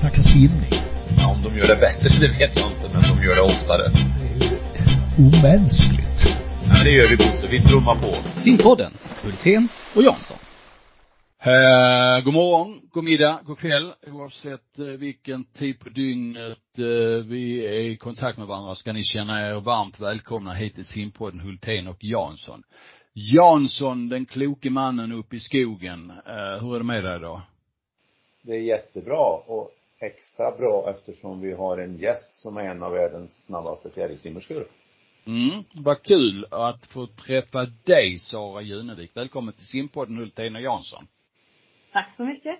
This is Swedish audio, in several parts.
snacka simning. Ja, om de gör det bättre, det vet jag inte, men de gör det oftare. Det är ju omänskligt. Ja, det gör vi Bosse. Vi trummar på. Simpodden, Hultén och Jansson. Eh, god morgon, god middag, god kväll, oavsett eh, vilken tid på dygnet eh, vi är i kontakt med varandra ska ni känna er varmt välkomna hit till simpodden Hultén och Jansson. Jansson, den kloke mannen uppe i skogen. Eh, hur är det med dig då? Det är jättebra och extra bra eftersom vi har en gäst som är en av världens snabbaste fjärilsimmerskor. Mm, vad kul att få träffa dig Sara Junevik. Välkommen till simpodden Hultén och Jansson. Tack så mycket.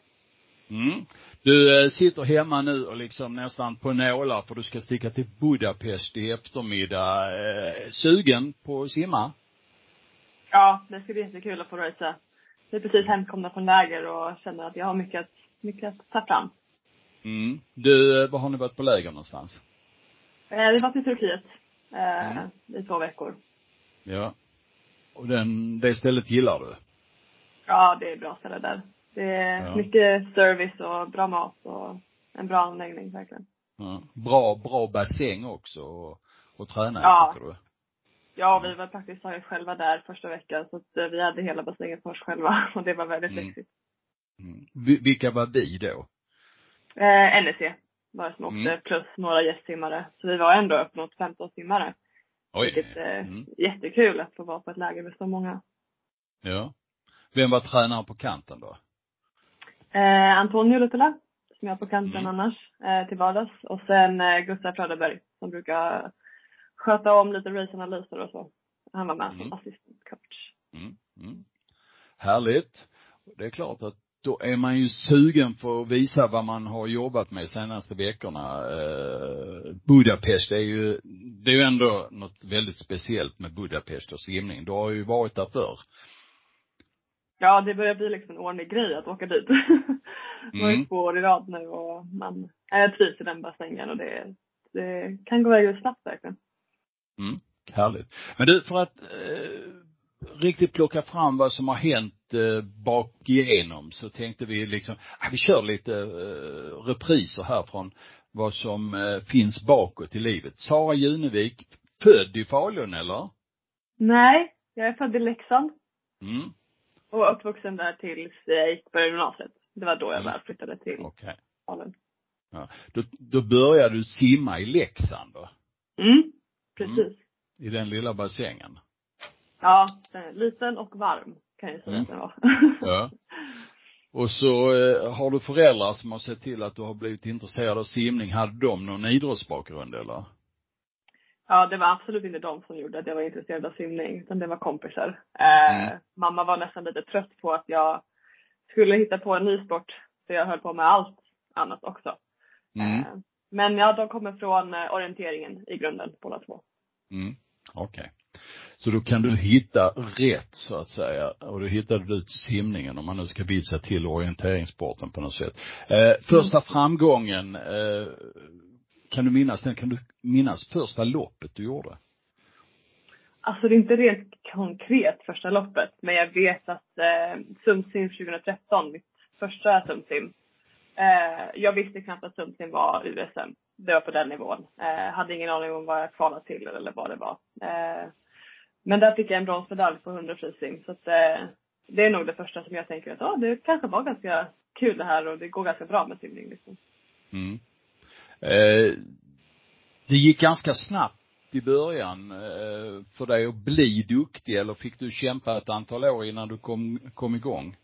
Mm. Du eh, sitter hemma nu och liksom nästan på nålar för du ska sticka till Budapest i eftermiddag. Eh, sugen på att simma? Ja, det ska bli jättekul att få resa. Vi är precis hemkomna från läger och känner att jag har mycket mycket att ta fram. Mm. Du, eh, var har ni varit på läger någonstans? Eh, vi har varit i Turkiet eh, Mm. i två veckor. Ja. Och den, det stället gillar du? Ja, det är bra ställe där. Det är Ja. mycket service och bra mat och en bra anläggning verkligen. Ja. Bra, bra bassäng också och, och träna Ja. tycker du? Ja, vi var praktiskt taget själva där första veckan så att eh, vi hade hela bassängen för oss själva och det var väldigt Mm. lyxigt. Mm. Vi- Vilka var vi då? Eh, NEC det som åkte Mm. plus några gästsimmare. Så vi var ändå uppemot 15 simmare. Vilket är Mm. jättekul att få vara på ett läger med så många. Ja. Vem var tränare på kanten då? Eh, Antonio Lutela, som jag är på kanten Mm. annars, eh, till vardags. Och sen eh, Gustav Fröderberg, som brukar sköta om lite raceanalyser och så. Han var med Mm. som assistant coach. Mm, mm. Härligt. Det är klart att då är man ju sugen för att visa vad man har jobbat med senaste veckorna. Eh, Budapest är ju, det är ju ändå något väldigt speciellt med Budapest och simning. Du har ju varit där förr. Ja, det börjar bli liksom en ordentlig grej att åka dit. Det var Mm. ju två år i rad nu och man, jag trivs i den bassängen och det, det kan gå iväg snabbt verkligen. Mm, härligt. Men du, för att eh, riktigt plocka fram vad som har hänt eh, bak igenom så tänkte vi liksom, ah, vi kör lite eh, repriser här från vad som eh, finns bakåt i livet. Sara Junevik, född i Falun eller? Nej, jag är född i Leksand Mm, och uppvuxen där tills jag gick på gymnasiet. Det var då jag Mm. väl flyttade till okej. Falun. Ja. Då, då började du simma i Leksand då? Mm, precis. I den lilla bassängen? Ja, är liten och varm kan jag säga Mm. att den var. Ja. Och så eh, har du föräldrar som har sett till att du har blivit intresserad av simning. Hade de någon idrottsbakgrund eller? ja, det var absolut inte de som gjorde att jag var intresserad av simning, utan det var kompisar. Eh, Mm. Mamma var nästan lite trött på att jag skulle hitta på en ny sport, så jag höll på med allt annat också. Mm. Eh, men ja, de kommer från eh, orienteringen i grunden, båda två. Mm. Okej. Så då kan du hitta rätt så att säga. Och då hittade du till simningen om man nu ska vitsa till orienteringssporten på något sätt. Eh, första framgången, eh, kan du minnas den? Kan du minnas första loppet du gjorde? Alltså det är inte rent konkret första loppet, men jag vet att eh, Sumsim 2013, mitt första Sumsim, eh, jag visste knappt att Sumsim var USM. Det var på den nivån. Eh, hade ingen aning om vad jag kvalade till eller vad det var. Eh, men där fick jag en bronsmedalj på 100 frisim, så att eh, det är nog det första som jag tänker att, ja, det kanske var ganska kul det här och det går ganska bra med simning liksom. Mm. Eh, det gick ganska snabbt i början eh, för dig att bli duktig eller fick du kämpa ett antal år innan du kom, kom igång?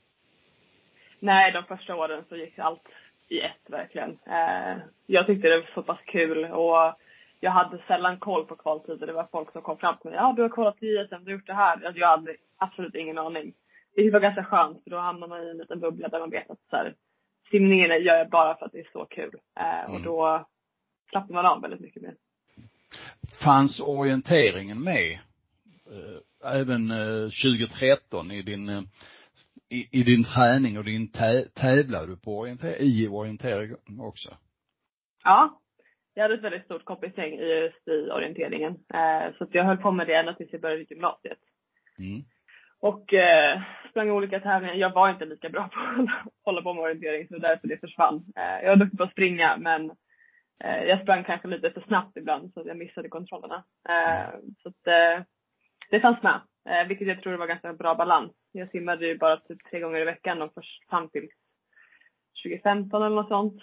Nej, de första åren så gick allt i ett verkligen. Eh, jag tyckte det var så pass kul och jag hade sällan koll på kvaltider. Det var folk som kom fram till mig. Ja, du har kollat på ISM, du har gjort det här. Alltså, jag hade absolut ingen aning. Det var ganska skönt för då hamnar man i en liten bubbla där man vet att så här, simningen gör jag bara för att det är så kul. Eh, och Mm. då slappnar man av väldigt mycket mer. Fanns orienteringen med eh, även eh, 2013 i din eh, i, i din träning och din tä, tävlar du på orienter, i orientering också? Ja, jag hade ett väldigt stort kompisgäng i just i orienteringen. Eh, så att jag höll på med det ända tills jag började gymnasiet. Mm. Och eh, sprang olika tävlingar. Jag var inte lika bra på att hålla på med orientering så det var därför det försvann. Eh, jag var duktig på att springa men eh, jag sprang kanske lite för snabbt ibland så att jag missade kontrollerna. Eh, så att eh, det fanns med. Eh, vilket jag tror var ganska bra balans. Jag simmade ju bara typ tre gånger i veckan och först fram till 2015 eller något sånt.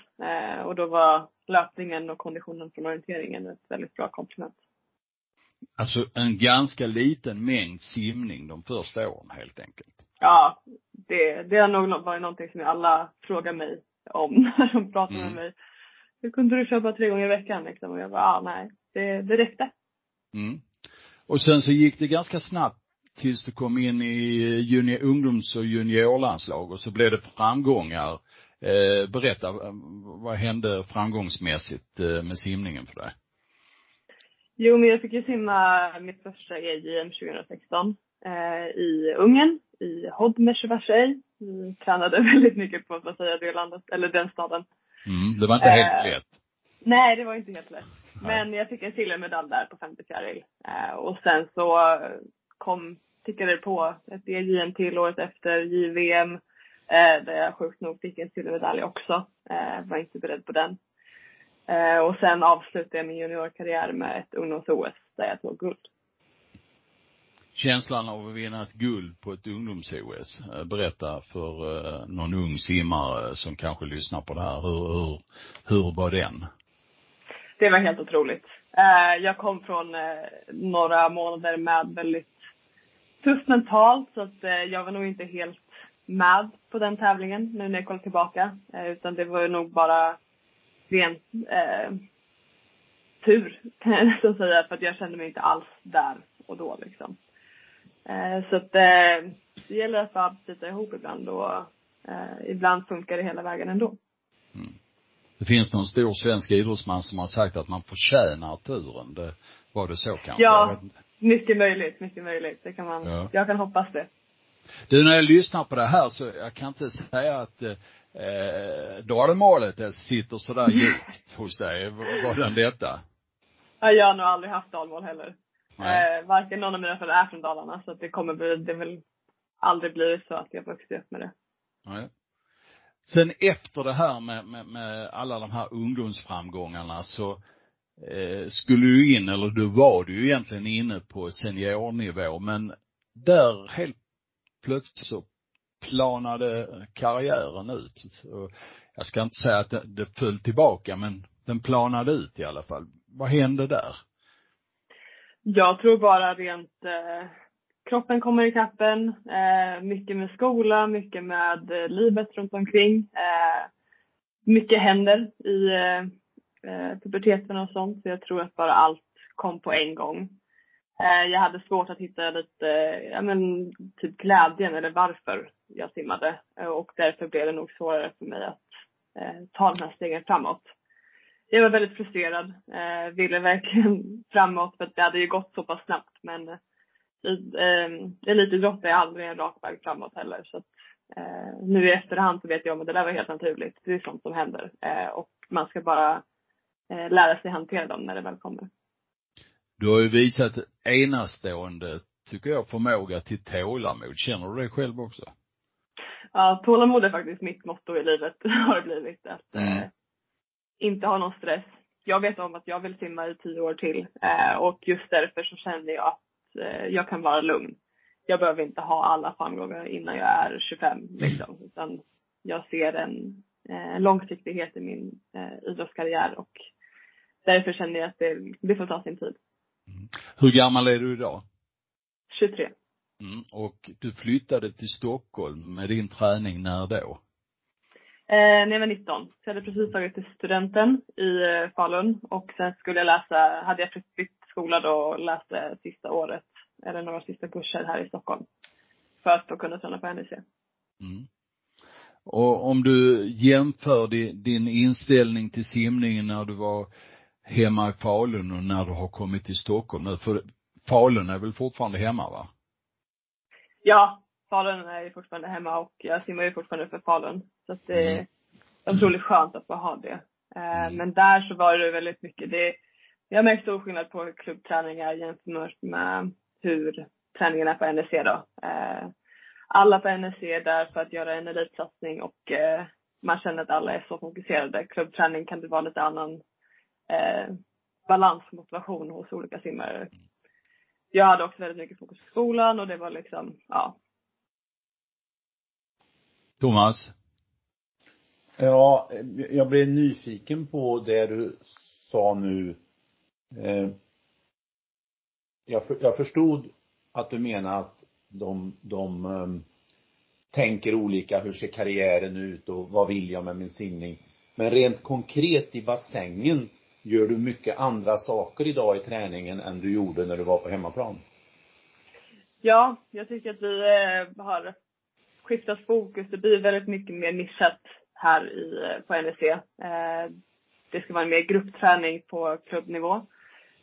Och då var löpningen och konditionen från orienteringen ett väldigt bra komplement. Alltså en ganska liten mängd simning de första åren helt enkelt. Ja, det, det har nog varit någonting som alla frågar mig om när de pratar Mm. med mig. Hur kunde du köpa tre gånger i veckan liksom? Och jag bara, ah, nej, det, det räckte. Mm. Och sen så gick det ganska snabbt tills du kom in i junior, ungdoms och juniorlandslag och så blev det framgångar. Eh, berätta, eh, vad hände framgångsmässigt eh, med simningen för dig? Jo, men jag fick ju simma mitt första EJM 2016 eh, i Ungern, i Hodmesjö Vi tränade väldigt mycket på att säga det landet, eller den staden. Mm, det var inte helt Eh, lätt. Nej, det var inte helt lätt. Nej. Men jag fick en silvermedalj där på 50 fjäril. Eh, och sen så kom, tickade det på ett EJM till året efter, JVM, eh, där jag sjukt nog fick en silvermedalj också. Eh, var inte beredd på den. Eh, och sen avslutade jag min juniorkarriär med ett ungdoms-OS där jag tog guld. Känslan av att vinna ett guld på ett ungdoms-OS. Eh, Berätta för eh, någon ung simmare som kanske lyssnar på det här. Hur, hur, hur var den? Det var helt otroligt. Eh, jag kom från eh, några månader med väldigt tufft mentalt så att jag var nog inte helt med på den tävlingen nu när jag kollar tillbaka. Eh, utan det var nog bara ren eh, tur kan jag nästan säga för att jag kände mig inte alls där och då liksom. Eh, så att eh, det gäller att bara bita ihop ibland och eh, ibland funkar det hela vägen ändå. Det finns någon stor svensk idrottsman som har sagt att man förtjänar turen. Det, var det så kanske? Ja. Mycket möjligt, mycket möjligt. Det kan man, Ja. jag kan hoppas det. Du, när jag lyssnar på det här så jag kan inte säga att eh, eh, dalmålet sitter sådär djupt hos dig. Var den detta? Ja, jag har nog aldrig haft dalmål heller. Nej. Eh, varken någon av mina föräldrar är från Dalarna så att det kommer bli, det väl aldrig blivit så att jag vuxit upp med det. Nej. Sen efter det här med, med, med alla de här ungdomsframgångarna så eh, skulle du in, eller du var du egentligen inne på seniornivå, men där helt plötsligt så planade karriären ut. Så jag ska inte säga att det, det föll tillbaka, men den planade ut i alla fall. Vad hände där? Jag tror bara rent eh, kroppen kommer ikapp en. Eh, mycket med skola, mycket med eh, livet runt omkring. Eh, mycket händer i eh, eh, puberteten och sånt. Så jag tror att bara allt kom på en gång. Eh, jag hade svårt att hitta lite, ja men typ glädjen eller varför jag simmade. Eh, och därför blev det nog svårare för mig att eh, ta de här stegen framåt. Jag var väldigt frustrerad. Eh, ville verkligen framåt för att det hade ju gått så pass snabbt. Men eh, elitidrott är aldrig en rak väg framåt heller. Så att, eh, nu i efterhand så vet jag om att det där var helt naturligt. Det är sånt som händer. Eh, och man ska bara eh, lära sig hantera dem när det väl kommer. Du har ju visat enastående, tycker jag, förmåga till tålamod. Känner du det själv också? Ja, tålamod är faktiskt mitt motto i livet, har det blivit. Att eh, Mm. inte ha någon stress. Jag vet om att jag vill simma i tio år till eh, och just därför så känner jag att eh, jag kan vara lugn. Jag behöver inte ha alla framgångar innan jag är 25 liksom, utan jag ser en eh, långsiktighet i min eh, idrottskarriär och därför känner jag att det, det får ta sin tid. Hur gammal är du idag? 23. Mm. Och du flyttade till Stockholm med din träning när då? Eh, när jag var 19. Så jag hade precis tagit till studenten i eh, Falun och sen skulle jag läsa, hade jag precis bytt skola då och läste sista året, eller några sista kurser här i Stockholm. För att få kunna träna på NEC. Mm. Och om du jämför din, din inställning till simningen när du var hemma i Falun och när du har kommit till Stockholm nu, för Falun är väl fortfarande hemma va? Ja, Falun är ju fortfarande hemma och jag simmar ju fortfarande för Falun. Så att det Mm. är otroligt skönt att få ha det. Eh, Mm. Men där så var det väldigt mycket, det, jag har märkt stor skillnad på klubbträningar jämfört med hur träningarna på NEC då. Eh, alla på NEC är där för att göra en elitsatsning och eh, man känner att alla är så fokuserade. Klubbträning kan det vara lite annan eh, balans och motivation hos olika simmare. Jag hade också väldigt mycket fokus på skolan och det var liksom, ja. Thomas? Ja, jag blev nyfiken på det du sa nu. Eh, jag, för, jag förstod att du menar att de, de um, tänker olika, hur ser karriären ut och vad vill jag med min simning? Men rent konkret i bassängen, gör du mycket andra saker idag i träningen än du gjorde när du var på hemmaplan? Ja, jag tycker att vi eh, har skiftat fokus. Det blir väldigt mycket mer nischat här i, eh, på NEC. Eh, det ska vara en mer gruppträning på klubbnivå.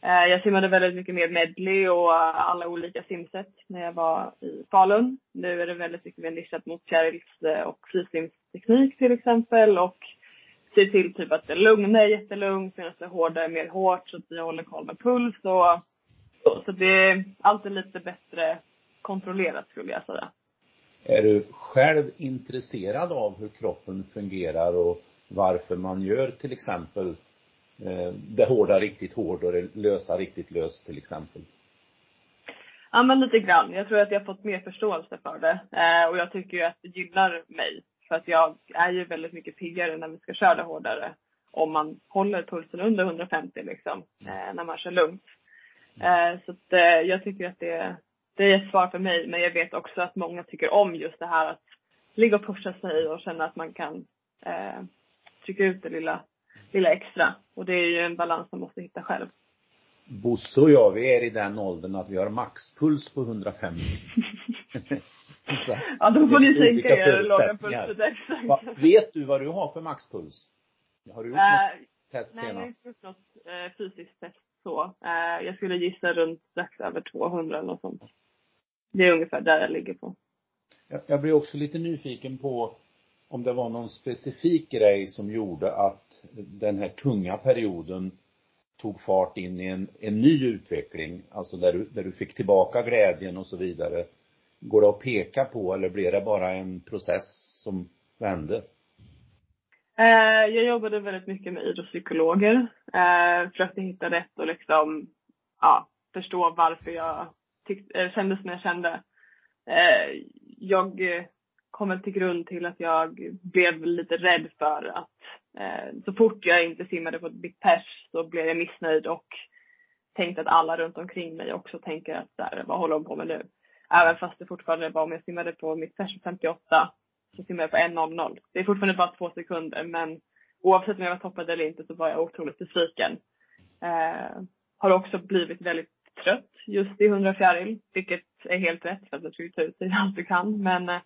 Jag simmade väldigt mycket mer medley och alla olika simsätt när jag var i Falun. Nu är det väldigt mycket mer nischat mot fjärils och frisimsteknik till exempel och ser till typ att det lugna är jättelugnt medan det hårda är mer hårt så att vi håller koll med puls och så. Så det är alltid lite bättre kontrollerat skulle jag säga. Är du själv intresserad av hur kroppen fungerar och varför man gör till exempel eh, det hårda riktigt hårt och det lösa riktigt löst till exempel? Ja men lite grann. Jag tror att jag har fått mer förståelse för det. Eh, och jag tycker ju att det gynnar mig. För att jag är ju väldigt mycket piggare när vi ska köra hårdare. Om man håller pulsen under 150 liksom, eh, när man kör lugnt. Eh, så att, eh, jag tycker att det, det är ett svar för mig. Men jag vet också att många tycker om just det här att ligga och pusha sig och känna att man kan eh, trycka ut det lilla, lilla extra. Och det är ju en balans man måste hitta själv. Bosse och jag, vi är i den åldern att vi har maxpuls på 150. ja, då får ni sänka er låga pulsen Va, Vet du vad du har för maxpuls? Har du gjort äh, något test nej, senast? Nej, jag har inte gjort något eh, fysiskt test så. Eh, jag skulle gissa runt strax över 200 eller något sånt. Det är ungefär där jag ligger på. Jag, jag blir också lite nyfiken på om det var någon specifik grej som gjorde att den här tunga perioden tog fart in i en, en ny utveckling, alltså där du, där du fick tillbaka glädjen och så vidare. Går det att peka på eller blev det bara en process som vände? Eh, jag jobbade väldigt mycket med idrottspsykologer. Eh, för försökte hitta rätt och liksom, ja, förstå varför jag tyckte... Eh, kände som jag kände. Jag kom väl till grund till att jag blev lite rädd för att så fort jag inte simmade på mitt pers så blev jag missnöjd och tänkte att alla runt omkring mig också tänker att så här, vad håller de på med nu? Även fast det fortfarande var om jag simmade på mitt pers 58 så simmade jag på 1.00. Det är fortfarande bara två sekunder men oavsett om jag var toppad eller inte så var jag otroligt besviken. Eh, har också blivit väldigt trött just i 100 fjäril, vilket är helt rätt för att du ska ta ut dig allt du kan. Men eh,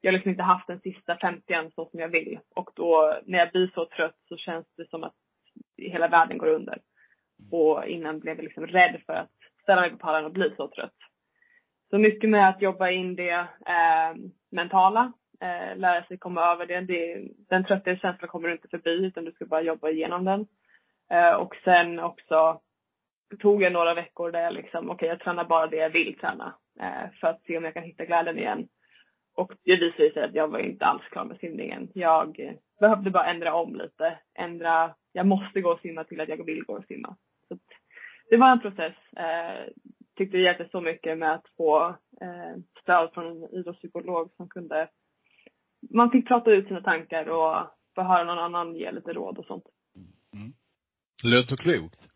jag har liksom inte haft den sista 50 så som jag vill. Och då när jag blir så trött så känns det som att hela världen går under. Och innan blev jag liksom rädd för att ställa mig på pallen och bli så trött. Så mycket med att jobba in det eh, mentala, eh, lära sig komma över det. det den trötta känslan kommer du inte förbi utan du ska bara jobba igenom den. Eh, och sen också tog jag några veckor där jag liksom, okej okay, jag tränar bara det jag vill träna. Eh, för att se om jag kan hitta glädjen igen. Och det visade sig att jag var inte alls klar med simningen. Jag behövde bara ändra om lite. Ändra, jag måste gå och simma till att jag vill gå och simma. Så det var en process. Eh, Eh, tyckte det hjälpte så mycket med att få eh, stöd från en idrottspsykolog som kunde, man fick prata ut sina tankar och få höra någon annan ge lite råd och sånt. Mm. Låter klokt.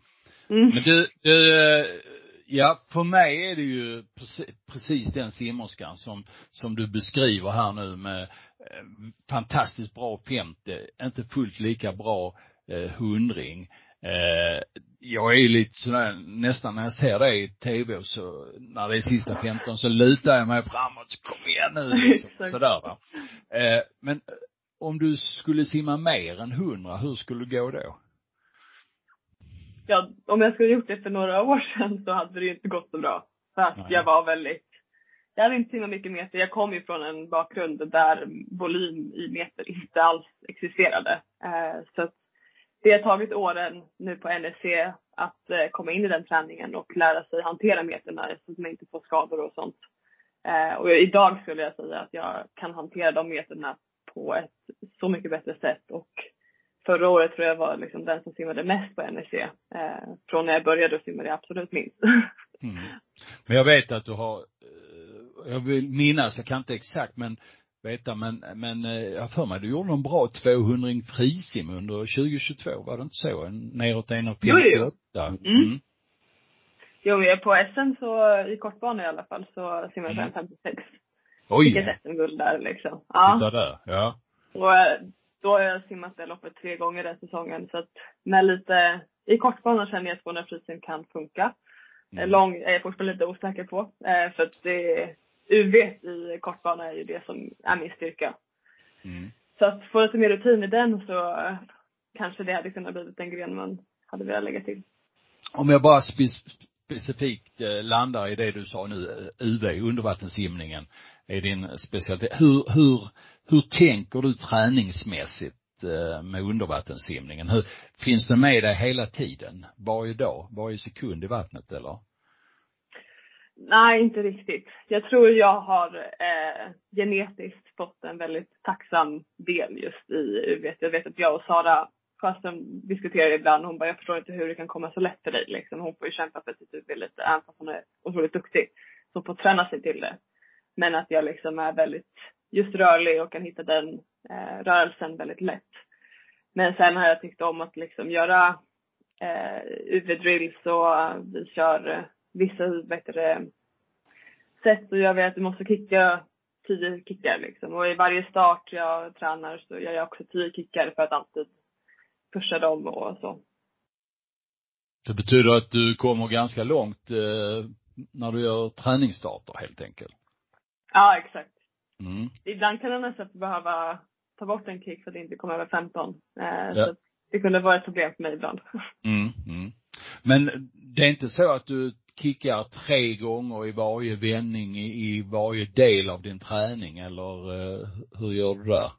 Mm. Men du, du, ja, för mig är det ju precis, precis den simmerskan som, som du beskriver här nu med eh, fantastiskt bra 50, inte fullt lika bra eh, hundring. Eh, jag är ju lite sådär, nästan när jag ser det i tv så, när det är sista 15 så lutar jag mig framåt, så kom igen nu liksom, sådär va. Eh, men om du skulle simma mer än 100, hur skulle det gå då? Ja, om jag skulle gjort det för några år sedan så hade det ju inte gått så bra. För att Nej. jag var väldigt, jag hade inte simmat mycket meter. Jag kom ju från en bakgrund där volym i meter inte alls existerade. Eh, så att det har tagit åren nu på NSC att eh, komma in i den träningen och lära sig hantera meterna så att man inte får skador och sånt. Eh, och idag skulle jag säga att jag kan hantera de meterna på ett så mycket bättre sätt och förra året tror jag var liksom den som simmade mest på NSC. Eh, från när jag började simmade jag absolut minst. Mm. Men jag vet att du har, eh, jag vill minnas, jag kan inte exakt men veta men, men eh, jag för mig du gjorde en bra 200 frisim under 2022, var det inte så? Neråt 1,58? Jo, jo. Mm. Mm. Jo, men på SM så, i kortbana i alla fall, så simmade jag Mm. 56. Oj! Fick ett SM-guld där liksom. Ja. Titta där, ja. Och eh, då har jag simmat det loppet tre gånger den säsongen. Så att med lite, i kortbana känner jag att 200 frisim kan funka. Mm. Lång är jag fortfarande lite osäker på. Eh, för att det, UV i kortbana är ju det som är min styrka. Mm. Så att få lite mer rutin i den så kanske det hade kunnat blivit en gren man hade velat lägga till. Om jag bara spe- specifikt eh, landar i det du sa nu, eh, UV, undervattenssimningen, är din specialitet. Hur, hur, hur tänker du träningsmässigt eh, med undervattenssimningen? Hur, finns det med dig hela tiden? Varje dag? Varje sekund i vattnet eller? Nej, inte riktigt. Jag tror jag har eh, genetiskt fått en väldigt tacksam del just i UV. Jag vet att jag och Sara Sjöström diskuterar ibland. Hon bara, jag förstår inte hur det kan komma så lätt för dig. Liksom. Hon får ju kämpa för sitt UV lite, även fast hon är otroligt duktig. Så hon får träna sig till det. Men att jag liksom är väldigt just rörlig och kan hitta den eh, rörelsen väldigt lätt. Men sen har jag tyckt om att liksom göra eh, UV-drills och vi kör eh, vissa bättre sätt så gör vi att vi måste kicka tio kickar liksom. Och i varje start jag tränar så gör jag också tio kickar för att alltid pusha dem och så. Det betyder att du kommer ganska långt eh, när du gör träningsstarter helt enkelt. Ja, exakt. Mm. Ibland kan jag nästan behöva ta bort en kick för att inte komma över 15. Eh, Ja. Så det kunde vara ett problem för mig ibland. Mm, mm. Men det är inte så att du kickar tre gånger i varje vändning i, varje del av din träning eller eh, hur gör du där?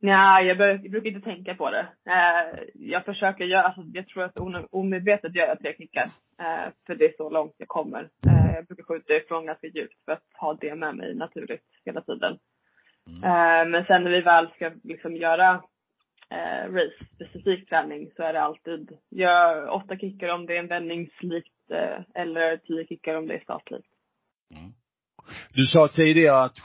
Nej, jag, bör, jag brukar inte tänka på det. Eh, jag försöker göra, alltså jag tror att omedvetet gör jag tre kickar. Eh, för det är så långt jag kommer. Eh, jag brukar skjuta ifrån ganska djupt för att ha det med mig naturligt hela tiden. Mm. Eh, men sen när vi väl ska liksom göra eh, race-specifik träning så är det alltid, gör åtta kickar om det är en vändningslikt eh, Eh, eller tio kickar om det är statligt. Mm. Du sa tidigare att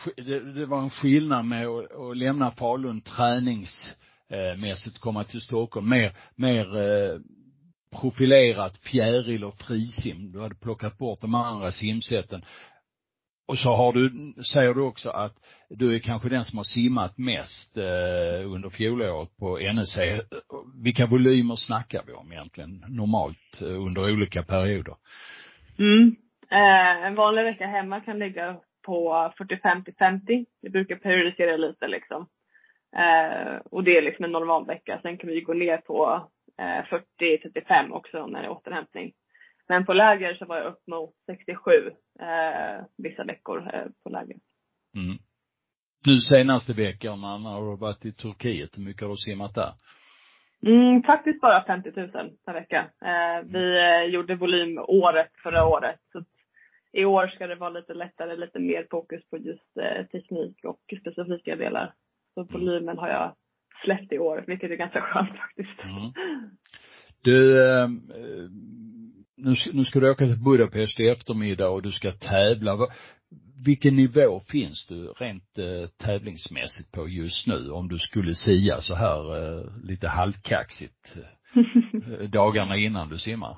det, var en skillnad med att, lämna Falun träningsmässigt, eh, komma till Stockholm, mer, mer eh, profilerat fjäril och frisim. Du hade plockat bort de andra simsätten. Och så har du, säger du också att du är kanske den som har simmat mest eh, under fjolåret på NSC. Vilka volymer snackar vi om egentligen normalt eh, under olika perioder? Mm. Eh, en vanlig vecka hemma kan ligga på 45 till 50. Vi brukar periodisera lite liksom. Eh, och det är liksom en normal vecka. Sen kan vi gå ner på eh, 40 35 också när det är återhämtning. Men på läger så var jag upp mot 67 eh, vissa veckor eh, på läger. Mm. Nu senaste veckorna när du har varit i Turkiet, hur mycket har du simmat där? Mm, faktiskt bara 50 000 per vecka. Eh, vi eh, gjorde volym året förra året. Så i år ska det vara lite lättare, lite mer fokus på just eh, teknik och specifika delar. Så volymen har jag släppt i år, vilket är ganska skönt faktiskt. Mm. Du, eh, nu, nu ska du åka till Budapest i eftermiddag och du ska tävla. Vilken nivå finns du rent eh, tävlingsmässigt på just nu om du skulle sia så här eh, lite halvkaxigt eh, dagarna innan du simmar?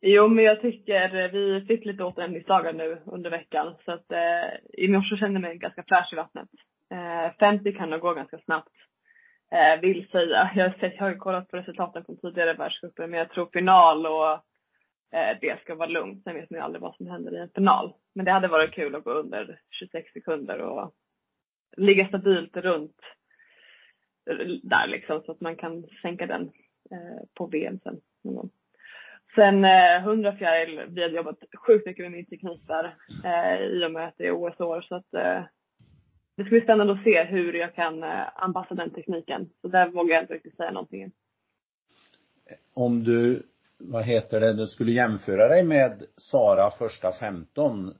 Jo, men jag tycker eh, vi fick lite återhämtningsdagar nu under veckan. Så att eh, i morse kände jag mig ganska fräsch i vattnet. Eh, 50 kan nog gå ganska snabbt. Eh, vill säga. Jag har, sett, jag har ju kollat på resultaten från tidigare världscuper, men jag tror final och eh, det ska vara lugnt. Sen vet man ju aldrig vad som händer i en final. Men det hade varit kul att gå under 26 sekunder och ligga stabilt runt där liksom så att man kan sänka den eh, på VM sen någon gång. Sen eh, 100 fjäril, vi hade jobbat sjukt mycket med min teknik där eh, i och med att det är OS-år så att eh, det ska bli spännande att se hur jag kan eh, anpassa den tekniken. Så där vågar jag inte riktigt säga någonting. Om du, vad heter det, du skulle jämföra dig med Sara första 15, eh,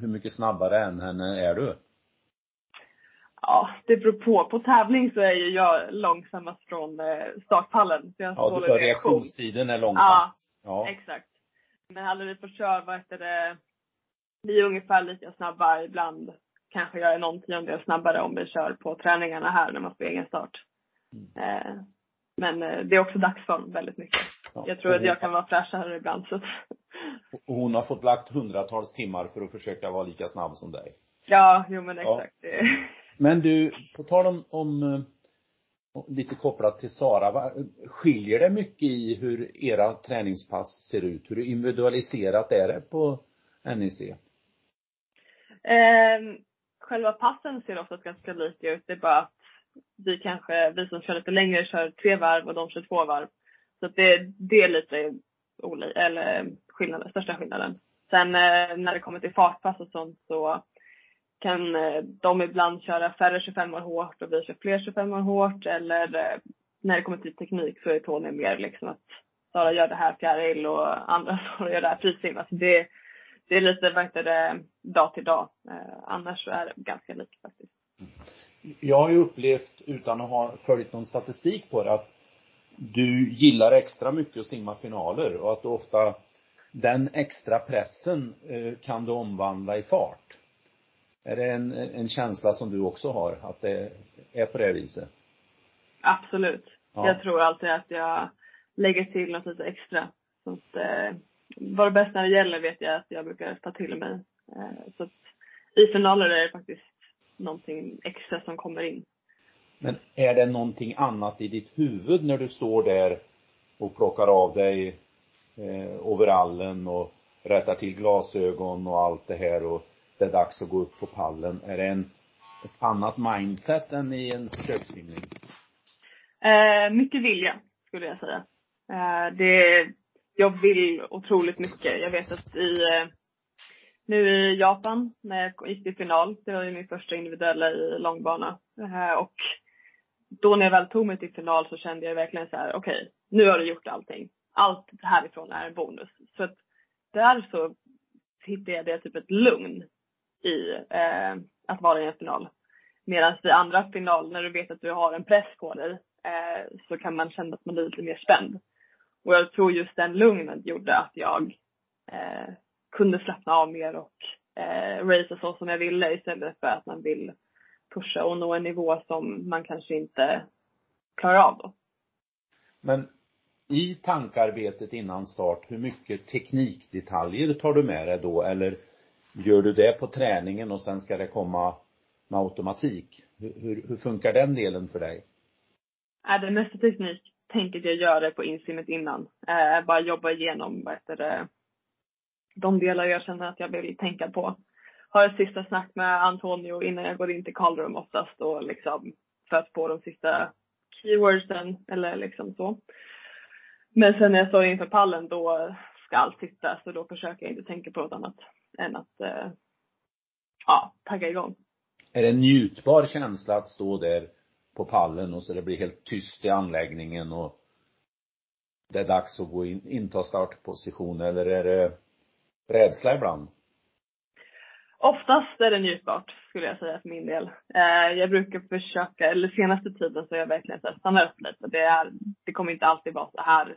hur mycket snabbare än henne är du? Ja, det beror på. På tävling så är ju jag långsammast från eh, startpallen. Så jag Ja, du, reaktion. reaktionstiden är långsam. Ja, Ja. exakt. Men hade vi fått köra, vad heter det, vi är ungefär lika snabba ibland. Kanske jag är någon tiondel snabbare om vi kör på träningarna här när man får egen start. Eh, men eh, det är också dagsform väldigt mycket. Ja. Jag tror att jag kan vara fräschare ibland så hon har fått lagt hundratals timmar för att försöka vara lika snabb som dig. Ja, jo men Ja. exakt. Det- Men du, på tal om, om eh, lite kopplat till Sara, skiljer det mycket i hur era träningspass ser ut? Hur individualiserat är det på NEC? Eh, själva passen ser oftast ganska lika ut. Det är bara att vi kanske, vi som kör lite längre kör tre varv och de kör två varv. Så att det, det är lite oli, eller skillnaden, största skillnaden. Sen eh, när det kommer till fartpass och sånt så kan eh, de ibland köra färre 25 år hårt och vi kör fler 25 år hårt eller eh, när det kommer till teknik så är Tony mer liksom att Sara gör det här fjäril och andra Sara gör det här frisim. Alltså det, det är lite, vad heter det, dag till dag. Eh, annars så är det ganska likt faktiskt. Jag har ju upplevt, utan att ha följt någon statistik på det, att du gillar extra mycket att simma finaler och att du ofta den extra pressen eh, kan du omvandla i fart. Är det en, en känsla som du också har, att det är på det viset? Absolut. Ja. Jag tror alltid att jag lägger till något lite extra. Så att, det bäst när det gäller vet jag att jag brukar ta till mig. Eh, så att i finaler är det faktiskt någonting extra som kommer in. Men är det någonting annat i ditt huvud när du står där och plockar av dig eh, overallen och rättar till glasögon och allt det här och det är dags att gå upp på pallen. Är det en, ett annat mindset än i en försökssimning? Eh, mycket vilja, skulle jag säga. Eh, det, jag vill otroligt mycket. Jag vet att i, eh, nu i Japan, när jag gick till final, det var ju min första individuella i långbana. Eh, och då när jag väl tog mig till final så kände jag verkligen så här: okej, nu har du gjort allting. Allt härifrån är en bonus. Så att där så hittade jag det typ ett lugn i eh, att vara i en final. Medan i andra final, när du vet att du har en press på dig, eh, så kan man känna att man blir lite mer spänd. Och jag tror just den lugnen gjorde att jag eh, kunde slappna av mer och eh, racea så som jag ville istället för att man vill pusha och nå en nivå som man kanske inte klarar av då. Men i tankarbetet innan start, hur mycket teknikdetaljer tar du med dig då eller gör du det på träningen och sen ska det komma med automatik? Hur, hur, hur funkar den delen för dig? Är det mesta teknik tänker jag göra på insimmet innan. Eh, bara jobba igenom, vad heter det, de delar jag känner att jag vill tänka på. Har ett sista snack med Antonio innan jag går in till callroom oftast och liksom för att få de sista keywordsen eller liksom så. Men sen när jag står inför pallen då ska allt sitta så då försöker jag inte tänka på något annat än att eh, ja, tagga igång. Är det en njutbar känsla att stå där på pallen och så det blir helt tyst i anläggningen och det är dags att gå in, inta startposition eller är det rädsla ibland? Oftast är det njutbart, skulle jag säga för min del. Eh, jag brukar försöka, eller senaste tiden så har jag verkligen så stannat upp lite. Det, är, det kommer inte alltid vara så här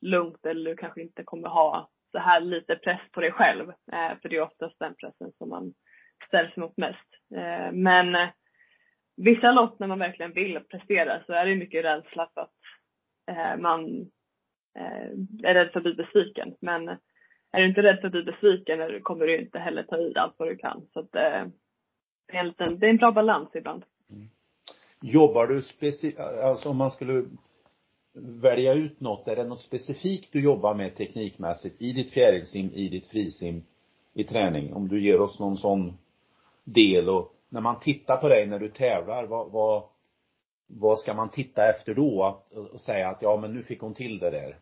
lugnt eller du kanske inte kommer ha så här lite press på dig själv. Eh, för det är oftast den pressen som man ställs mot mest. Eh, men vissa lopp när man verkligen vill prestera så är det mycket rädsla för att eh, man eh, är rädd för att bli besviken. Men är du inte rädd för att bli besviken kommer du inte heller ta i allt vad du kan. Så att, eh, det, är en liten, det är en bra balans ibland. Mm. Jobbar du specifikt, alltså om man skulle välja ut något, är det något specifikt du jobbar med teknikmässigt i ditt fjärilsim, i ditt frisim, i träning? Om du ger oss någon sån del och när man tittar på dig när du tävlar, vad, vad, vad ska man titta efter då? Att, och säga att ja men nu fick hon till det där.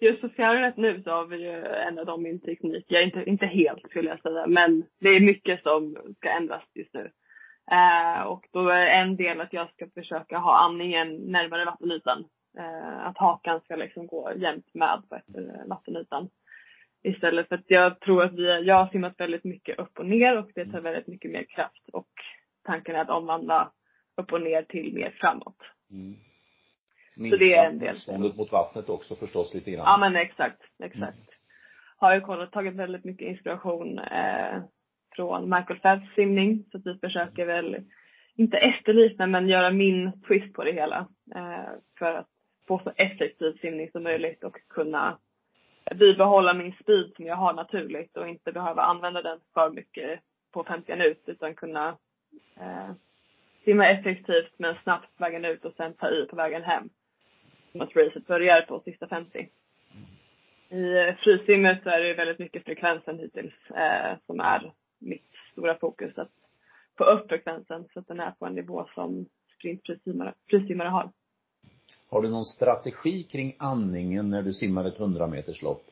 Just på fjärilet nu så har vi ju ändrat om min teknik. Jag är inte, inte helt skulle jag säga, men det är mycket som ska ändras just nu. Eh, och då är en del att jag ska försöka ha andningen närmare vattenytan. Eh, att hakan ska liksom gå jämnt med vattenytan. Istället för att jag tror att vi, jag har simmat väldigt mycket upp och ner och det tar väldigt mycket mer kraft. Och tanken är att omvandla upp och ner till mer framåt. Mm. Så det är en del. motståndet mot vattnet också förstås lite grann. Ja men exakt, exakt. Mm. Har ju kollat, tagit väldigt mycket inspiration eh, från Michael Phelps simning. Så att vi försöker väl, inte efterlikna men göra min twist på det hela. Eh, för att få så effektiv simning som möjligt och kunna bibehålla min speed som jag har naturligt och inte behöva använda den för mycket på 50 ut utan kunna eh, simma effektivt men snabbt vägen ut och sen ta i på vägen hem. Som att racet börjar på sista 50. I eh, frisimmet så är det väldigt mycket frekvensen hittills eh, som är mitt stora fokus. Att få upp frekvensen så att den är på en nivå som sprintfrisimmare har. Har du någon strategi kring andningen när du simmar ett 100 meters lopp?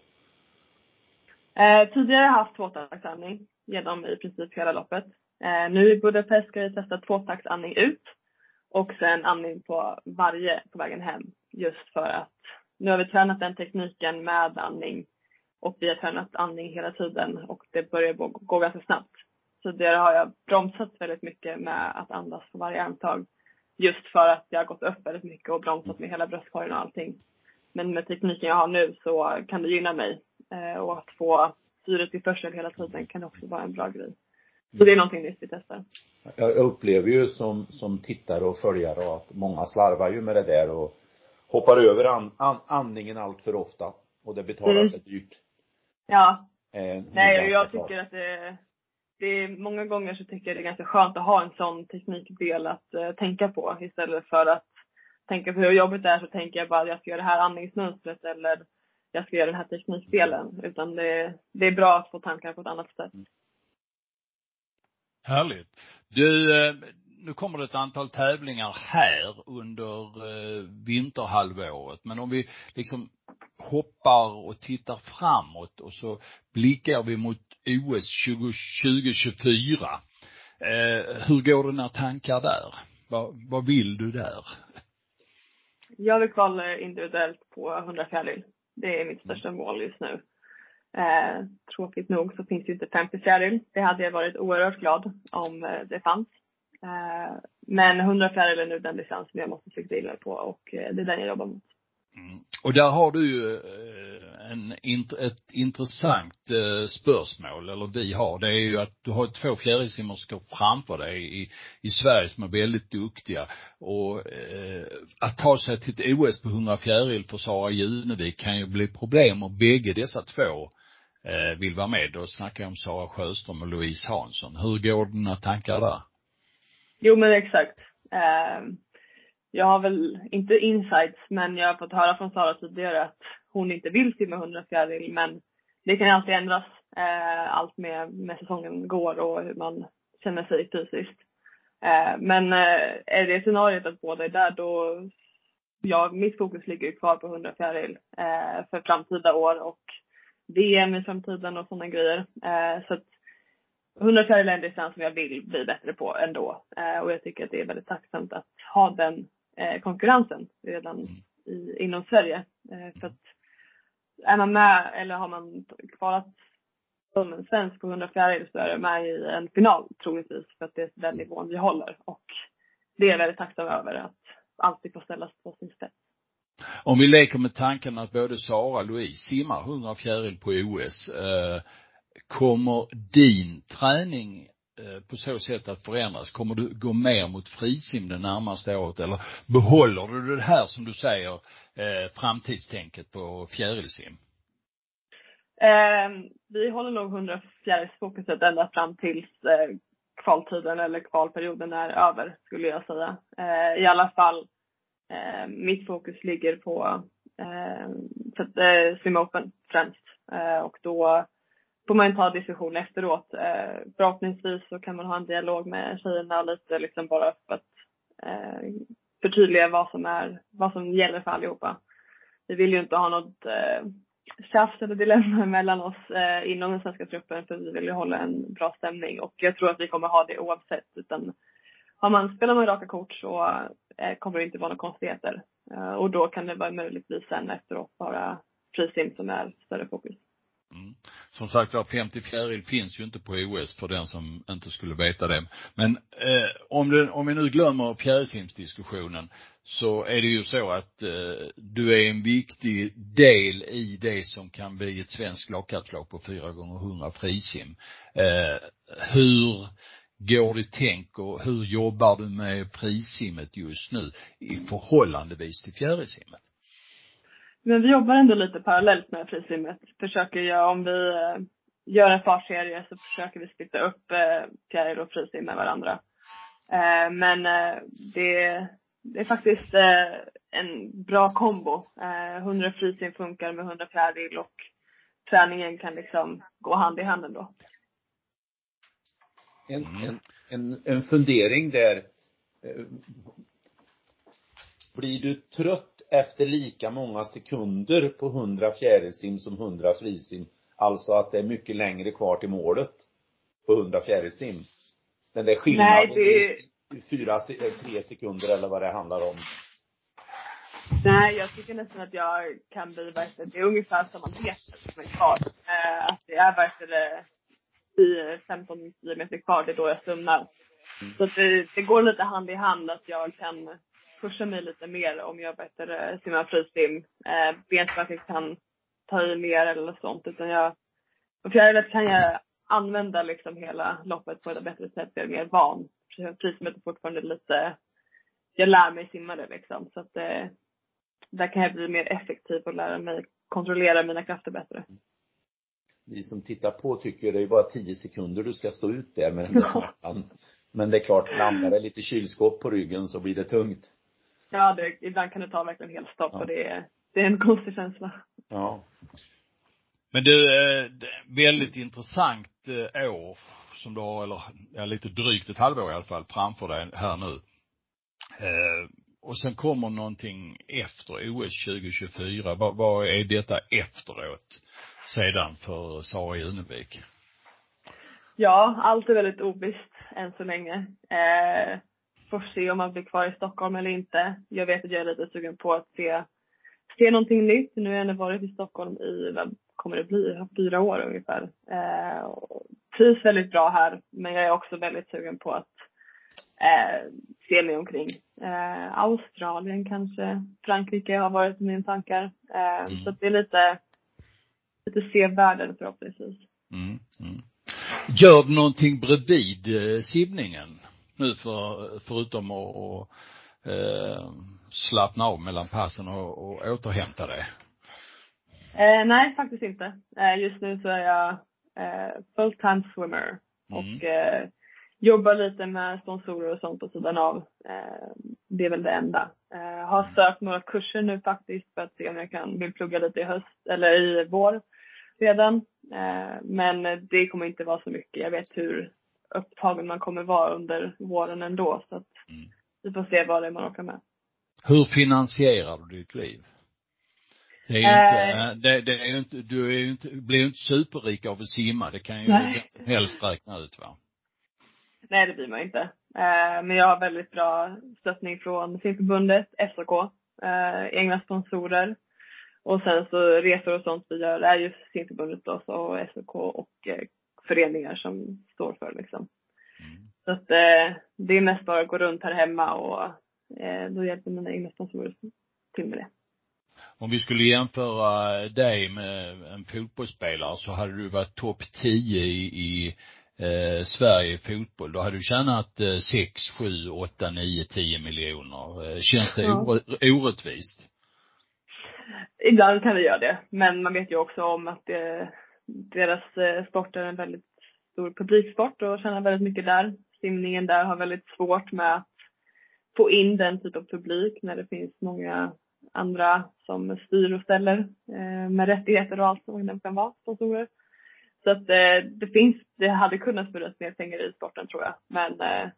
Eh, tidigare har jag haft tvåtaktsandning genom i princip hela loppet. Eh, nu i Budapest ska jag testa tvåtaktsandning ut och sen andning på varje på vägen hem. Just för att nu har vi tränat den tekniken med andning och vi har tränat andning hela tiden och det börjar gå, ganska snabbt. Så där har jag bromsat väldigt mycket med att andas på varje andetag. Just för att jag har gått upp väldigt mycket och bromsat med hela bröstkorgen och allting. Men med tekniken jag har nu så kan det gynna mig. Eh, och att få syret i försel hela tiden kan också vara en bra grej. Så det är någonting nytt vi testar. Jag upplever ju som, som tittare och följare att många slarvar ju med det där och hoppar över an, an, andningen allt för ofta. Och det betalar mm. sig dyrt. Ja. Eh, Nej, och jag tycker att det, det är, många gånger så tycker jag det är ganska skönt att ha en sån teknikdel att eh, tänka på istället för att tänka på hur jobbigt det är så tänker jag bara att jag ska göra det här andningsmönstret eller jag ska göra den här teknikdelen. Utan det, det är bra att få tankar på ett annat sätt. Mm. Härligt. Du, eh, nu kommer det ett antal tävlingar här under eh, vinterhalvåret. Men om vi liksom hoppar och tittar framåt och så blickar vi mot OS 2024. Eh, hur går dina tankar där? Vad, vad vill du där? Jag vill kvala individuellt på 100 fjäril. Det är mitt största mål just nu. Eh, tråkigt nog så finns det ju inte 50 fjäril. Det hade jag varit oerhört glad om eh, det fanns. Eh, men 100 fjäril är nu den distans som jag måste sikta in på och eh, det är den jag jobbar mot. Mm. Och där har du ju eh, en, ett intressant spörsmål, eller vi har, det är ju att du har två fjärilsimmerskor framför dig i, i Sverige som är väldigt duktiga. Och eh, att ta sig till ett OS på 100 fjäril för Sara Junevik kan ju bli problem om bägge dessa två eh, vill vara med. Då snackar jag om Sara Sjöström och Louise Hansson. Hur går dina tankar där? Jo men exakt. Eh, jag har väl, inte insights, men jag har fått höra från Sara tidigare att hon inte vill simma 100 fjäril, men det kan ju alltid ändras. Eh, allt med, med säsongen går och hur man känner sig fysiskt. Eh, men eh, är det scenariot att båda är där då, ja, mitt fokus ligger ju kvar på 100 fjäril eh, för framtida år och VM i framtiden och sådana grejer. Eh, så att 100 fjäril är en distans som jag vill bli bättre på ändå. Eh, och jag tycker att det är väldigt tacksamt att ha den eh, konkurrensen redan mm. i, inom Sverige. Eh, för att är man med eller har man kvalat som en svensk på 100 fjäril så är det med i en final troligtvis för att det är den nivån vi håller. Och det är jag väldigt tacksam över att alltid få ställas på sin spets. Om vi leker med tanken att både Sara och Louise simmar 100 fjäril på OS, eh, kommer din träning eh, på så sätt att förändras? Kommer du gå mer mot frisim det närmaste året eller behåller du det här som du säger eh, framtidstänket på fjärilsim? Eh, vi håller nog 100 fjärilsfokuset ända fram tills eh, kvaltiden eller kvalperioden är över skulle jag säga. Eh, I alla fall eh, mitt fokus ligger på eh, eh, Swim Open främst eh, och då får man ta diskussion efteråt. Eh, förhoppningsvis så kan man ha en dialog med tjejerna lite liksom bara för att eh, förtydliga vad som är, vad som gäller för allihopa. Vi vill ju inte ha något eh, tjafs eller dilemma mellan oss eh, inom den svenska truppen för vi vill ju hålla en bra stämning och jag tror att vi kommer ha det oavsett utan har man, spelar man raka kort så eh, kommer det inte vara några konstigheter. Eh, och då kan det vara möjligtvis sen efteråt bara frisim som är större fokus. Mm. Som sagt var, 50 fjäril finns ju inte på OS för den som inte skulle veta det. Men eh, om, det, om vi nu glömmer fjärilsimsdiskussionen så är det ju så att eh, du är en viktig del i det som kan bli ett svenskt lagkapslag på 4 gånger 100 frisim. Eh, hur går det tänk och hur jobbar du med frisimmet just nu i förhållandevis till fjärilsimmet? Men vi jobbar ändå lite parallellt med frisimmet. Försöker göra, om vi eh, gör en fartserie så försöker vi splitta upp eh, fjäril och frisim med varandra. Eh, men det, det är faktiskt en bra kombo. 100 frisim funkar med 100 fjäril och träningen kan liksom gå hand i hand ändå. En, en, en, en fundering där. Blir du trött efter lika många sekunder på 100 fjärilsim som 100 frisim. Alltså att det är mycket längre kvar till målet på 100 fjärilsim. Den där skillnaden Nej, det... fyra, eh, tre sekunder eller vad det handlar om. Nej, jag tycker nästan att jag kan bli verkligen, det är ungefär samma meter som är kvar. Eh, att det är verkligen 10-15 meter kvar, det är då jag sumnar. Mm. Så att det, det går lite hand i hand att jag kan pusha mig lite mer om jag bättre simmar frisim. Eh, jag kan ta i mer eller sånt utan jag, på fjärilet kan jag använda liksom hela loppet på ett bättre sätt. Jag är mer van. Frisimmet är fortfarande lite, jag lär mig simma det liksom. Så att eh, där kan jag bli mer effektiv och lära mig kontrollera mina krafter bättre. Vi som tittar på tycker det är bara tio sekunder du ska stå ut där med den där smärtan. Men det är klart, landar det lite kylskåp på ryggen så blir det tungt. Ja, det, ibland kan det ta verkligen helt stopp ja. och det är, det är en konstig känsla. Ja. Men du, eh, väldigt intressant eh, år som du har, eller ja, lite drygt ett halvår i alla fall, framför dig här nu. Eh, och sen kommer någonting efter OS 2024. Vad, vad är detta efteråt sedan för Sara Junevik? Ja, allt är väldigt ovisst än så länge. Eh, får se om man blir kvar i Stockholm eller inte. Jag vet att jag är lite sugen på att se, se någonting nytt. Nu har jag ändå varit i Stockholm i, vad kommer det bli, fyra år ungefär. Eh, och trivs väldigt bra här, men jag är också väldigt sugen på att eh, se mig omkring. Eh, Australien kanske, Frankrike har varit min tankar. Eh, mm. Så det är lite, lite se världen förhoppningsvis. Mm, mm. Gör du någonting bredvid eh, simningen? Nu för, förutom att, eh, slappna av mellan passen och, och återhämta det? Eh, nej, faktiskt inte. Eh, just nu så är jag eh, full time swimmer mm. och eh, jobbar lite med sponsorer och sånt på sidan av. Eh, det är väl det enda. Eh, har mm. sökt några kurser nu faktiskt för att se om jag kan, vill plugga lite i höst eller i vår redan. Eh, men det kommer inte vara så mycket. Jag vet hur upptagen man kommer vara under våren ändå. Så att mm. vi får se vad det är man orkar med. Hur finansierar du ditt liv? Det är ju inte, äh, det, det, är ju inte, du är ju inte, blir ju inte superrik av att simma. Det kan ju vem som helst räkna ut va? Nej, det blir man inte. Eh, men jag har väldigt bra stöttning från simförbundet, SOK, eh, egna sponsorer. Och sen så resor och sånt vi gör är ju simförbundet då, så SOK och eh, föreningar som står för liksom. Mm. Så att eh, det är mest bara att gå runt här hemma och eh, då hjälper mina egna sponsorer till med det. Om vi skulle jämföra dig med en fotbollsspelare så hade du varit topp 10 i, i eh, Sverige i fotboll. Då hade du tjänat eh, 6, 7, 8, 9, 10 miljoner. Eh, känns det ja. orättvist? Ibland kan det göra det. Men man vet ju också om att det, deras eh, sport är en väldigt stor publiksport och tjänar väldigt mycket där. Simningen där har väldigt svårt med att få in den typ av publik när det finns många andra som styr och ställer eh, med rättigheter och allt som det kan vara, sponsorer. Så att eh, det finns, det hade kunnat smurras mer pengar i sporten tror jag, men eh,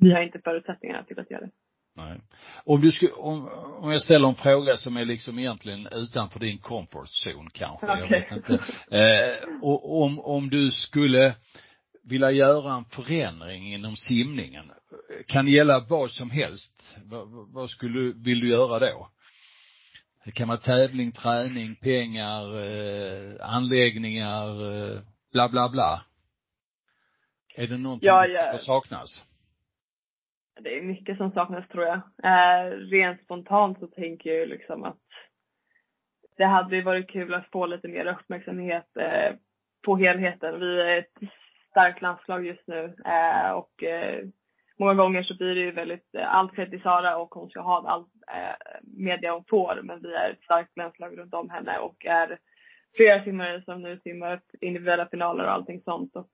vi har inte förutsättningarna till att göra det. Nej. Om du skulle, om, om jag ställer en fråga som är liksom egentligen utanför din comfort zone kanske, okay. jag vet inte. Eh, och om, om du skulle vilja göra en förändring inom simningen, kan gälla vad som helst. Vad, vad skulle, vill du göra då? Det kan vara tävling, träning, pengar, eh, anläggningar, eh, bla bla bla. Är det någonting Ja, som ja. saknas? Det är mycket som saknas tror jag. Eh, rent spontant så tänker jag liksom att det hade varit kul att få lite mer uppmärksamhet eh, på helheten. Vi är ett starkt landslag just nu eh, och eh, många gånger så blir det ju väldigt, eh, allt sker till Sara och hon ska ha all eh, media hon får men vi är ett starkt landslag runt om henne och är flera simmare som nu simmar individuella finaler och allting sånt och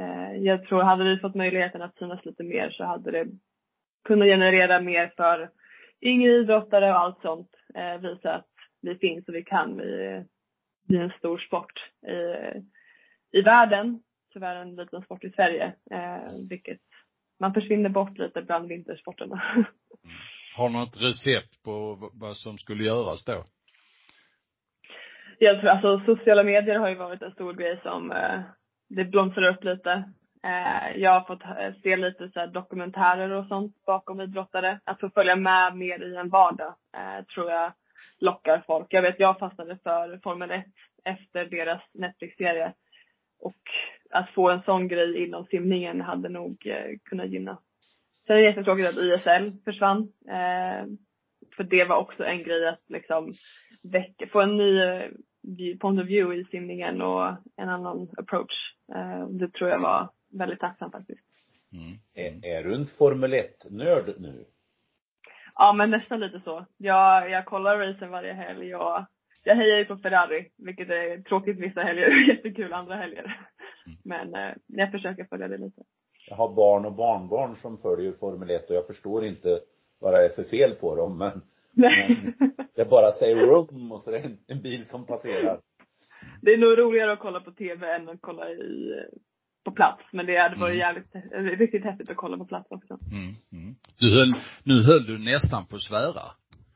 eh, jag tror hade vi fått möjligheten att synas lite mer så hade det kunnat generera mer för yngre idrottare och allt sånt. Eh, visa att vi finns och vi kan. Vi, vi är en stor sport i, i världen. Tyvärr en liten sport i Sverige. Eh, vilket man försvinner bort lite bland vintersporterna. Har du något recept på vad som skulle göras då? Jag tror alltså sociala medier har ju varit en stor grej som eh, det blomstrar upp lite. Eh, jag har fått eh, se lite så här dokumentärer och sånt bakom idrottare. Att få följa med mer i en vardag eh, tror jag lockar folk. Jag vet jag fastnade för Formel 1 efter deras Netflix-serie. Och att få en sån grej inom simningen hade nog eh, kunnat gynna. Sen är det jättetråkigt att ISL försvann. Eh, för det var också en grej att liksom väcka, få en ny eh, point of view i simningen och en annan approach. Eh, det tror jag var väldigt tacksamt faktiskt. Mm. Är, är du en Formel 1-nörd nu? Ja men nästan lite så. Jag, jag kollar racen varje helg och jag hejar ju på Ferrari, vilket är tråkigt vissa helger och jättekul andra helger. Men eh, jag försöker följa det lite. Jag har barn och barnbarn som följer Formel 1 och jag förstår inte vad det är för fel på dem men Men det bara säger rum och så är det en, en bil som passerar. det är nog roligare att kolla på TV än att kolla i, på plats. Men det hade varit Mm. jävligt, eh, riktigt häftigt att kolla på plats också. Mm. Mm. Du höll, nu höll du nästan på att svära.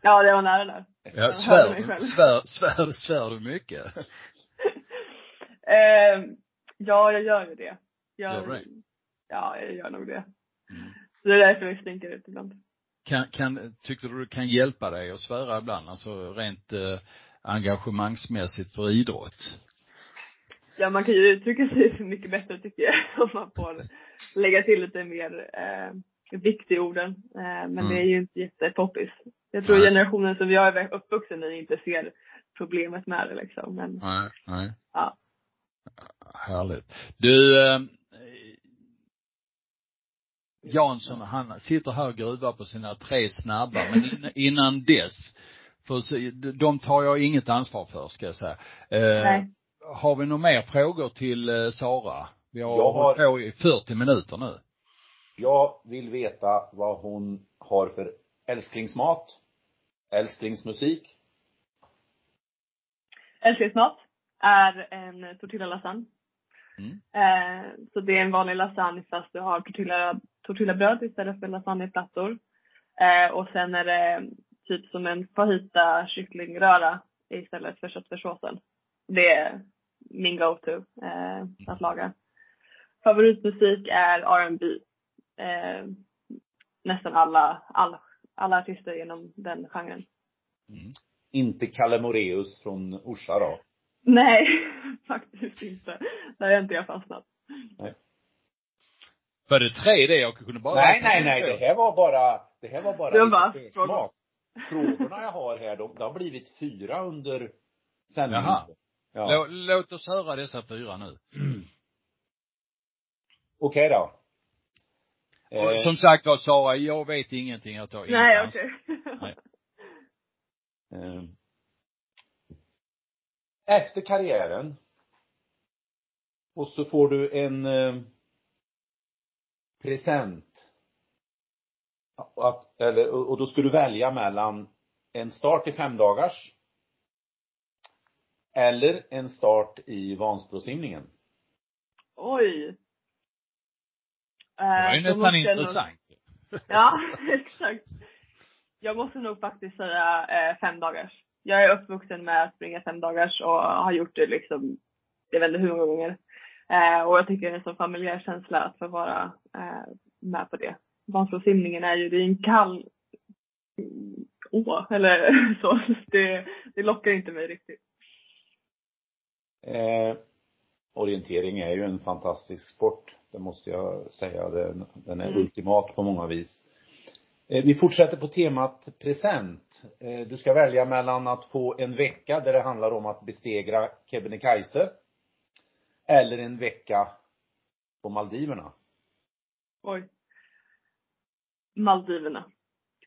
Ja, det var nära där. Ja, svär, du- svär, svär, svär du mycket? eh, ja, jag gör ju det. Jag, Gör det? Ja, jag gör nog det. Mm. Så det är därför det stinker ut ibland. Kan, kan, tycker du det kan hjälpa dig att svära ibland? Alltså rent eh, engagemangsmässigt för idrott? Ja, man kan ju uttrycka sig mycket bättre tycker jag. Om man får lägga till lite mer eh, vikt i orden. Eh, men Mm. det är ju inte jättepoppis. Jag tror Nej. generationen som jag är uppvuxen i inte ser problemet med det liksom. Men Nej, nej. ja. Härligt. Du, eh, Jansson, han sitter här och gruvar på sina tre snabba, men in, innan dess, för de tar jag inget ansvar för, ska jag säga. Eh, Nej. Har vi några mer frågor till eh, Sara? Vi har Jag har- på i 40 minuter nu. Jag vill veta vad hon har för älsklingsmat, älsklingsmusik. Älsklingsmat är en tortilla lasagne. Mm. Eh, så det är en vanlig lasagne fast du har tortilla, tortillabröd istället för lasagneplattor. Eh, och sen är det typ som en fajita kycklingröra istället för köttfärssåsen. Det är min go-to eh, att laga. Favoritmusik är R&B. Eh, nästan alla, alla, alla artister inom den genren. Mm. Inte Kalle Moreus från Orsa då. Nej, faktiskt inte. Där har inte jag fastnat. Var det tre det jag kunde bara nej, nej, nej, det här var bara, det här var bara Det var bara frågor. Frågorna jag har här, de, det har blivit fyra under sändningen. Ja. Lå, låt oss höra dessa fyra nu. Okej då. Och Eh, som sagt var Sara, jag vet ingenting, jag tar Nej, ansvar. okej. Nej. eh, efter karriären och så får du en eh, present. Att, eller, och då ska du välja mellan en start i femdagars eller en start i Vansbrosimningen. Oj. Eh, Det var ju då nästan jag nog- intressant. Ja, exakt. Jag måste nog faktiskt säga eh, fem dagars. Jag är uppvuxen med att springa fem dagars och har gjort det liksom, jag vet inte hur många gånger. Eh, och jag tycker det är en så familjär känsla att få vara eh, med på det. Vansbrosimningen är ju, det är en kall å, eller så. Det, det lockar inte mig riktigt. Eh, orientering är ju en fantastisk sport. Det måste jag säga. Den, den är Mm. ultimat på många vis. Eh, vi fortsätter på temat present. Eh, du ska välja mellan att få en vecka där det handlar om att bestegra Kebnekaise eller en vecka på Maldiverna. Oj. Maldiverna.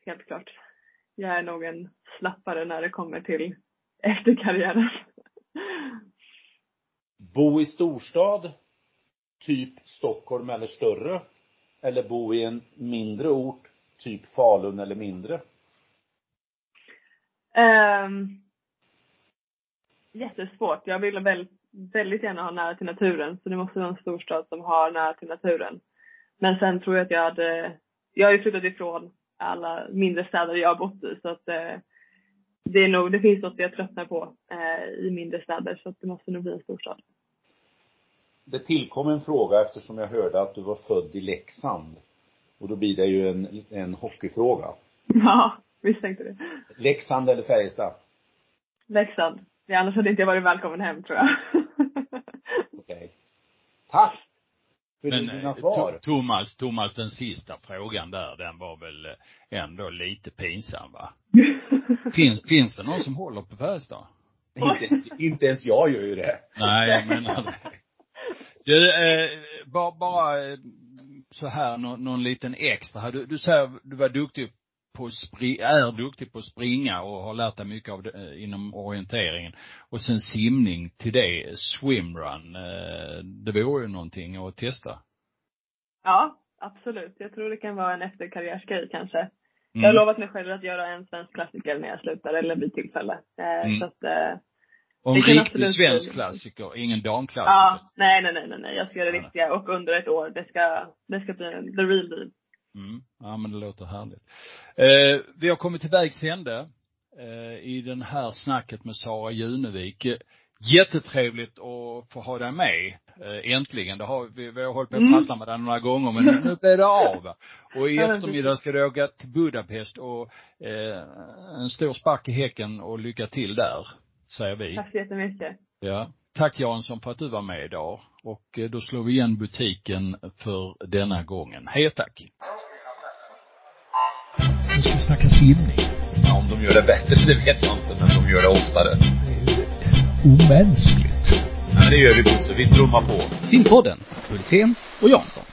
Helt klart. Jag är nog en slappare när det kommer till efterkarriären. Bo i storstad, typ Stockholm eller större. Eller bo i en mindre ort, typ Falun eller mindre. Um, jättesvårt. Jag vill väldigt, väldigt gärna ha nära till naturen. Så det måste vara en storstad som har nära till naturen. Men sen tror jag att jag hade, jag har ju flyttat ifrån alla mindre städer jag har bott i. Så att eh, det är nog, det finns något jag tröttnar på eh, i mindre städer. Så att det måste nog bli en storstad. Det tillkom en fråga eftersom jag hörde att du var född i Leksand. Och då blir det ju en, en hockeyfråga. Ja, misstänkte det. Leksand eller Färjestad? Leksand. Ja, annars hade inte jag varit välkommen hem tror jag. Okej. Tack! För Men dina eh, svar. Thomas, Thomas, den sista frågan där, den var väl eh, ändå lite pinsam va? Finns, finns det någon som håller på Färjestad? Inte ens, inte ens jag gör ju det. Nej, jag menar det. Du, eh, bara, bara eh, så här någon, någon liten extra. Du, du säger du var duktig på spri, är duktig på att springa och har lärt dig mycket av det, eh, inom orienteringen. Och sen simning till det, swimrun. Eh, det vore ju någonting att testa. ja, absolut. Jag tror det kan vara en efterkarriärsgrej kanske. Mm. Jag har lovat mig själv att göra en svensk klassiker när jag slutar eller vid tillfälle. Eh, Mm. Så att, eh, Och en riktig svensk klassiker, ingen damklassiker. ja, nej, nej, nej, nej. Jag ska göra det riktiga och under ett år. Det ska, det ska bli en, the real deal. Mm. Ja men det låter härligt. Eh, vi har kommit till vägs ände eh, i den här snacket med Sara Junevik. Jättetrevligt att få ha dig med, eh, äntligen. Det har, vi, vi har hållit på att Mm. prassla med dig några gånger men nu blev det av. Och i eftermiddag ska du åka till Budapest och eh, en stor spark i häcken och lycka till där, säger vi. Tack så jättemycket. Ja. Tack Jansson för att du var med idag. Och eh, då slår vi igen butiken för denna gången. Hej och tack. Nu ska vi snacka simning. Ja, om de gör det bättre, det vet jag inte, men de gör det oftare. Det är omänskligt. Ja, det gör vi Bosse. Vi trummar på. Simpodden, Hultén och Jansson.